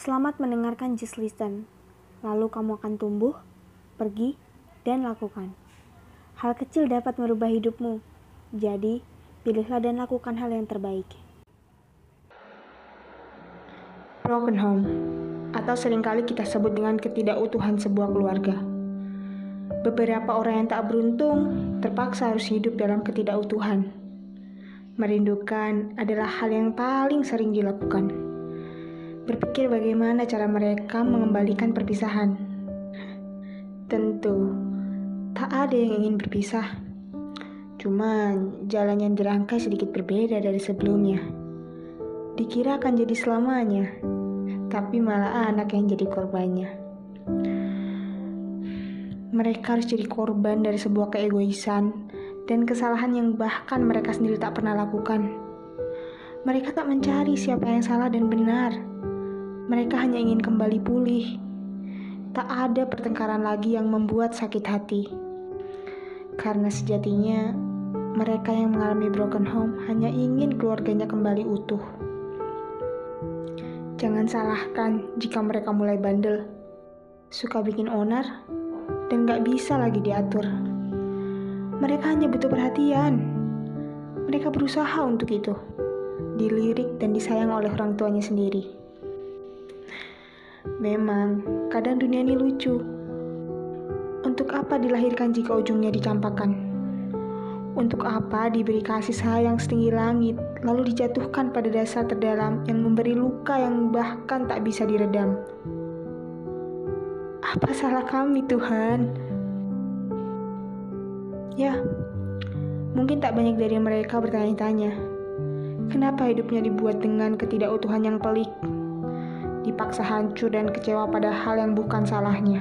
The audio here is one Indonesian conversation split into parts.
Selamat mendengarkan Just Listen. Lalu kamu akan tumbuh, pergi, dan lakukan. Hal kecil dapat merubah hidupmu. Jadi, pilihlah dan lakukan hal yang terbaik. Broken home, atau sering kali kita sebut dengan ketidakutuhan sebuah keluarga. Beberapa orang yang tak beruntung terpaksa harus hidup dalam ketidakutuhan. Merindukan adalah hal yang paling sering dilakukan. Berpikir bagaimana cara mereka mengembalikan perpisahan. Tentu, tak ada yang ingin berpisah. Cuma jalan yang dirangkai sedikit berbeda dari sebelumnya. Dikira akan jadi selamanya, tapi malah anak yang jadi korbannya. Mereka harus jadi korban dari sebuah keegoisan dan kesalahan yang bahkan mereka sendiri tak pernah lakukan. Mereka tak mencari siapa yang salah dan benar. Mereka hanya ingin kembali pulih. Tak ada pertengkaran lagi yang membuat sakit hati. Karena sejatinya, mereka yang mengalami broken home hanya ingin keluarganya kembali utuh. Jangan salahkan jika mereka mulai bandel, suka bikin onar, dan gak bisa lagi diatur. Mereka hanya butuh perhatian. Mereka berusaha untuk itu, dilirik dan disayang oleh orang tuanya sendiri. Memang, kadang dunia ini lucu. Untuk apa dilahirkan jika ujungnya dicampakkan? Untuk apa diberi kasih sayang setinggi langit, lalu dijatuhkan pada dasar terdalam yang memberi luka yang bahkan tak bisa diredam? Apa salah kami, Tuhan? Ya, mungkin tak banyak dari mereka bertanya-tanya, kenapa hidupnya dibuat dengan ketidakutuhan yang pelik, dipaksa hancur dan kecewa pada hal yang bukan salahnya.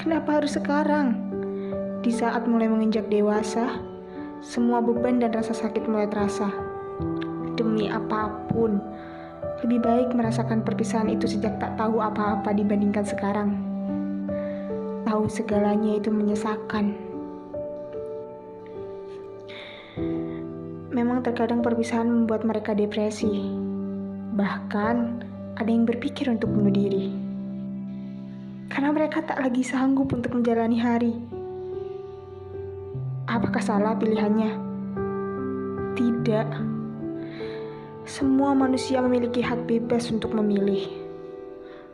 Kenapa harus sekarang? Di saat mulai menginjak dewasa, semua beban dan rasa sakit mulai terasa. Demi apa pun, lebih baik merasakan perpisahan itu sejak tak tahu apa-apa dibandingkan sekarang tahu segalanya itu menyesakan. Memang terkadang perpisahan membuat mereka depresi. Bahkan ada yang berpikir untuk bunuh diri. Karena mereka tak lagi sanggup untuk menjalani hari. Apakah salah pilihannya? Tidak. Semua manusia memiliki hak bebas untuk memilih.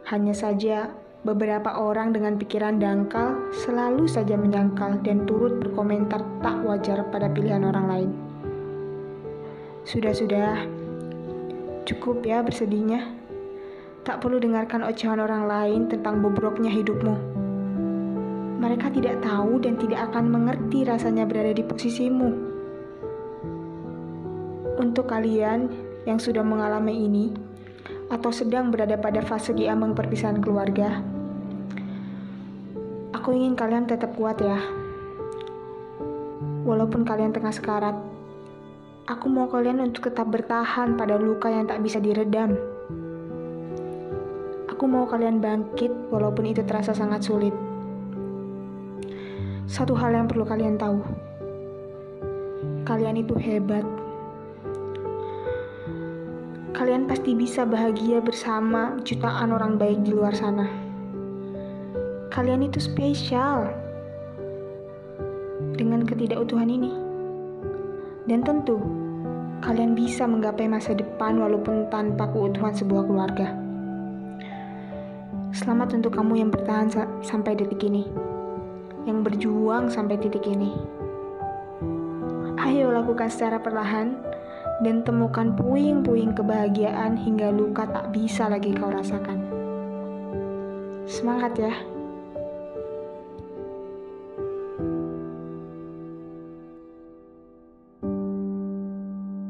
Hanya saja Beberapa orang dengan pikiran dangkal selalu saja menyangkal dan turut berkomentar tak wajar pada pilihan orang lain. Sudah-sudah, cukup ya bersedihnya. Tak perlu dengarkan ocehan orang lain tentang bobroknya hidupmu. Mereka tidak tahu dan tidak akan mengerti rasanya berada di posisimu. Untuk kalian yang sudah mengalami ini, atau sedang berada pada fase diambang perpisahan keluarga, Aku ingin kalian tetap kuat ya. Walaupun kalian tengah sekarat, aku mau kalian untuk tetap bertahan pada luka yang tak bisa diredam. Aku mau kalian bangkit walaupun itu terasa sangat sulit. Satu hal yang perlu kalian tahu. Kalian itu hebat. Kalian pasti bisa bahagia bersama jutaan orang baik di luar sana. Kalian itu spesial dengan ketidakutuhan ini. Dan tentu, kalian bisa menggapai masa depan walaupun tanpa keutuhan sebuah keluarga. Selamat untuk kamu yang bertahan sa sampai detik ini. Yang berjuang sampai titik ini. Ayo lakukan secara perlahan dan temukan puing-puing kebahagiaan hingga luka tak bisa lagi kau rasakan. Semangat ya!